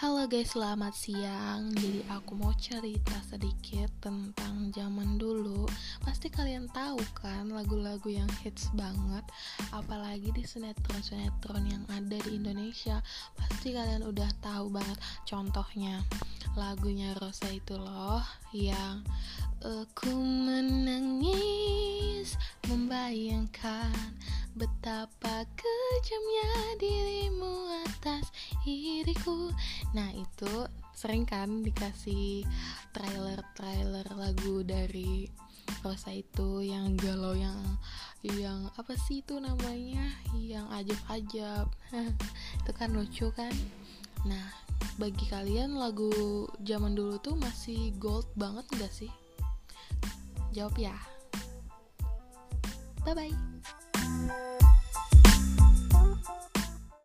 Halo guys, selamat siang. Jadi aku mau cerita sedikit tentang zaman dulu. Pasti kalian tahu kan lagu-lagu yang hits banget, apalagi di sinetron-sinetron yang ada di Indonesia. Pasti kalian udah tahu banget. Contohnya lagunya Rosa itu loh yang aku menangis membayangkan betapa kejamnya dirimu nah itu sering kan dikasih trailer-trailer lagu dari Rosa itu yang galau yang yang apa sih itu namanya? Yang ajab-ajab. Itu kan lucu kan? Nah bagi kalian lagu zaman dulu tuh masih gold banget gak sih? Jawab ya. Bye bye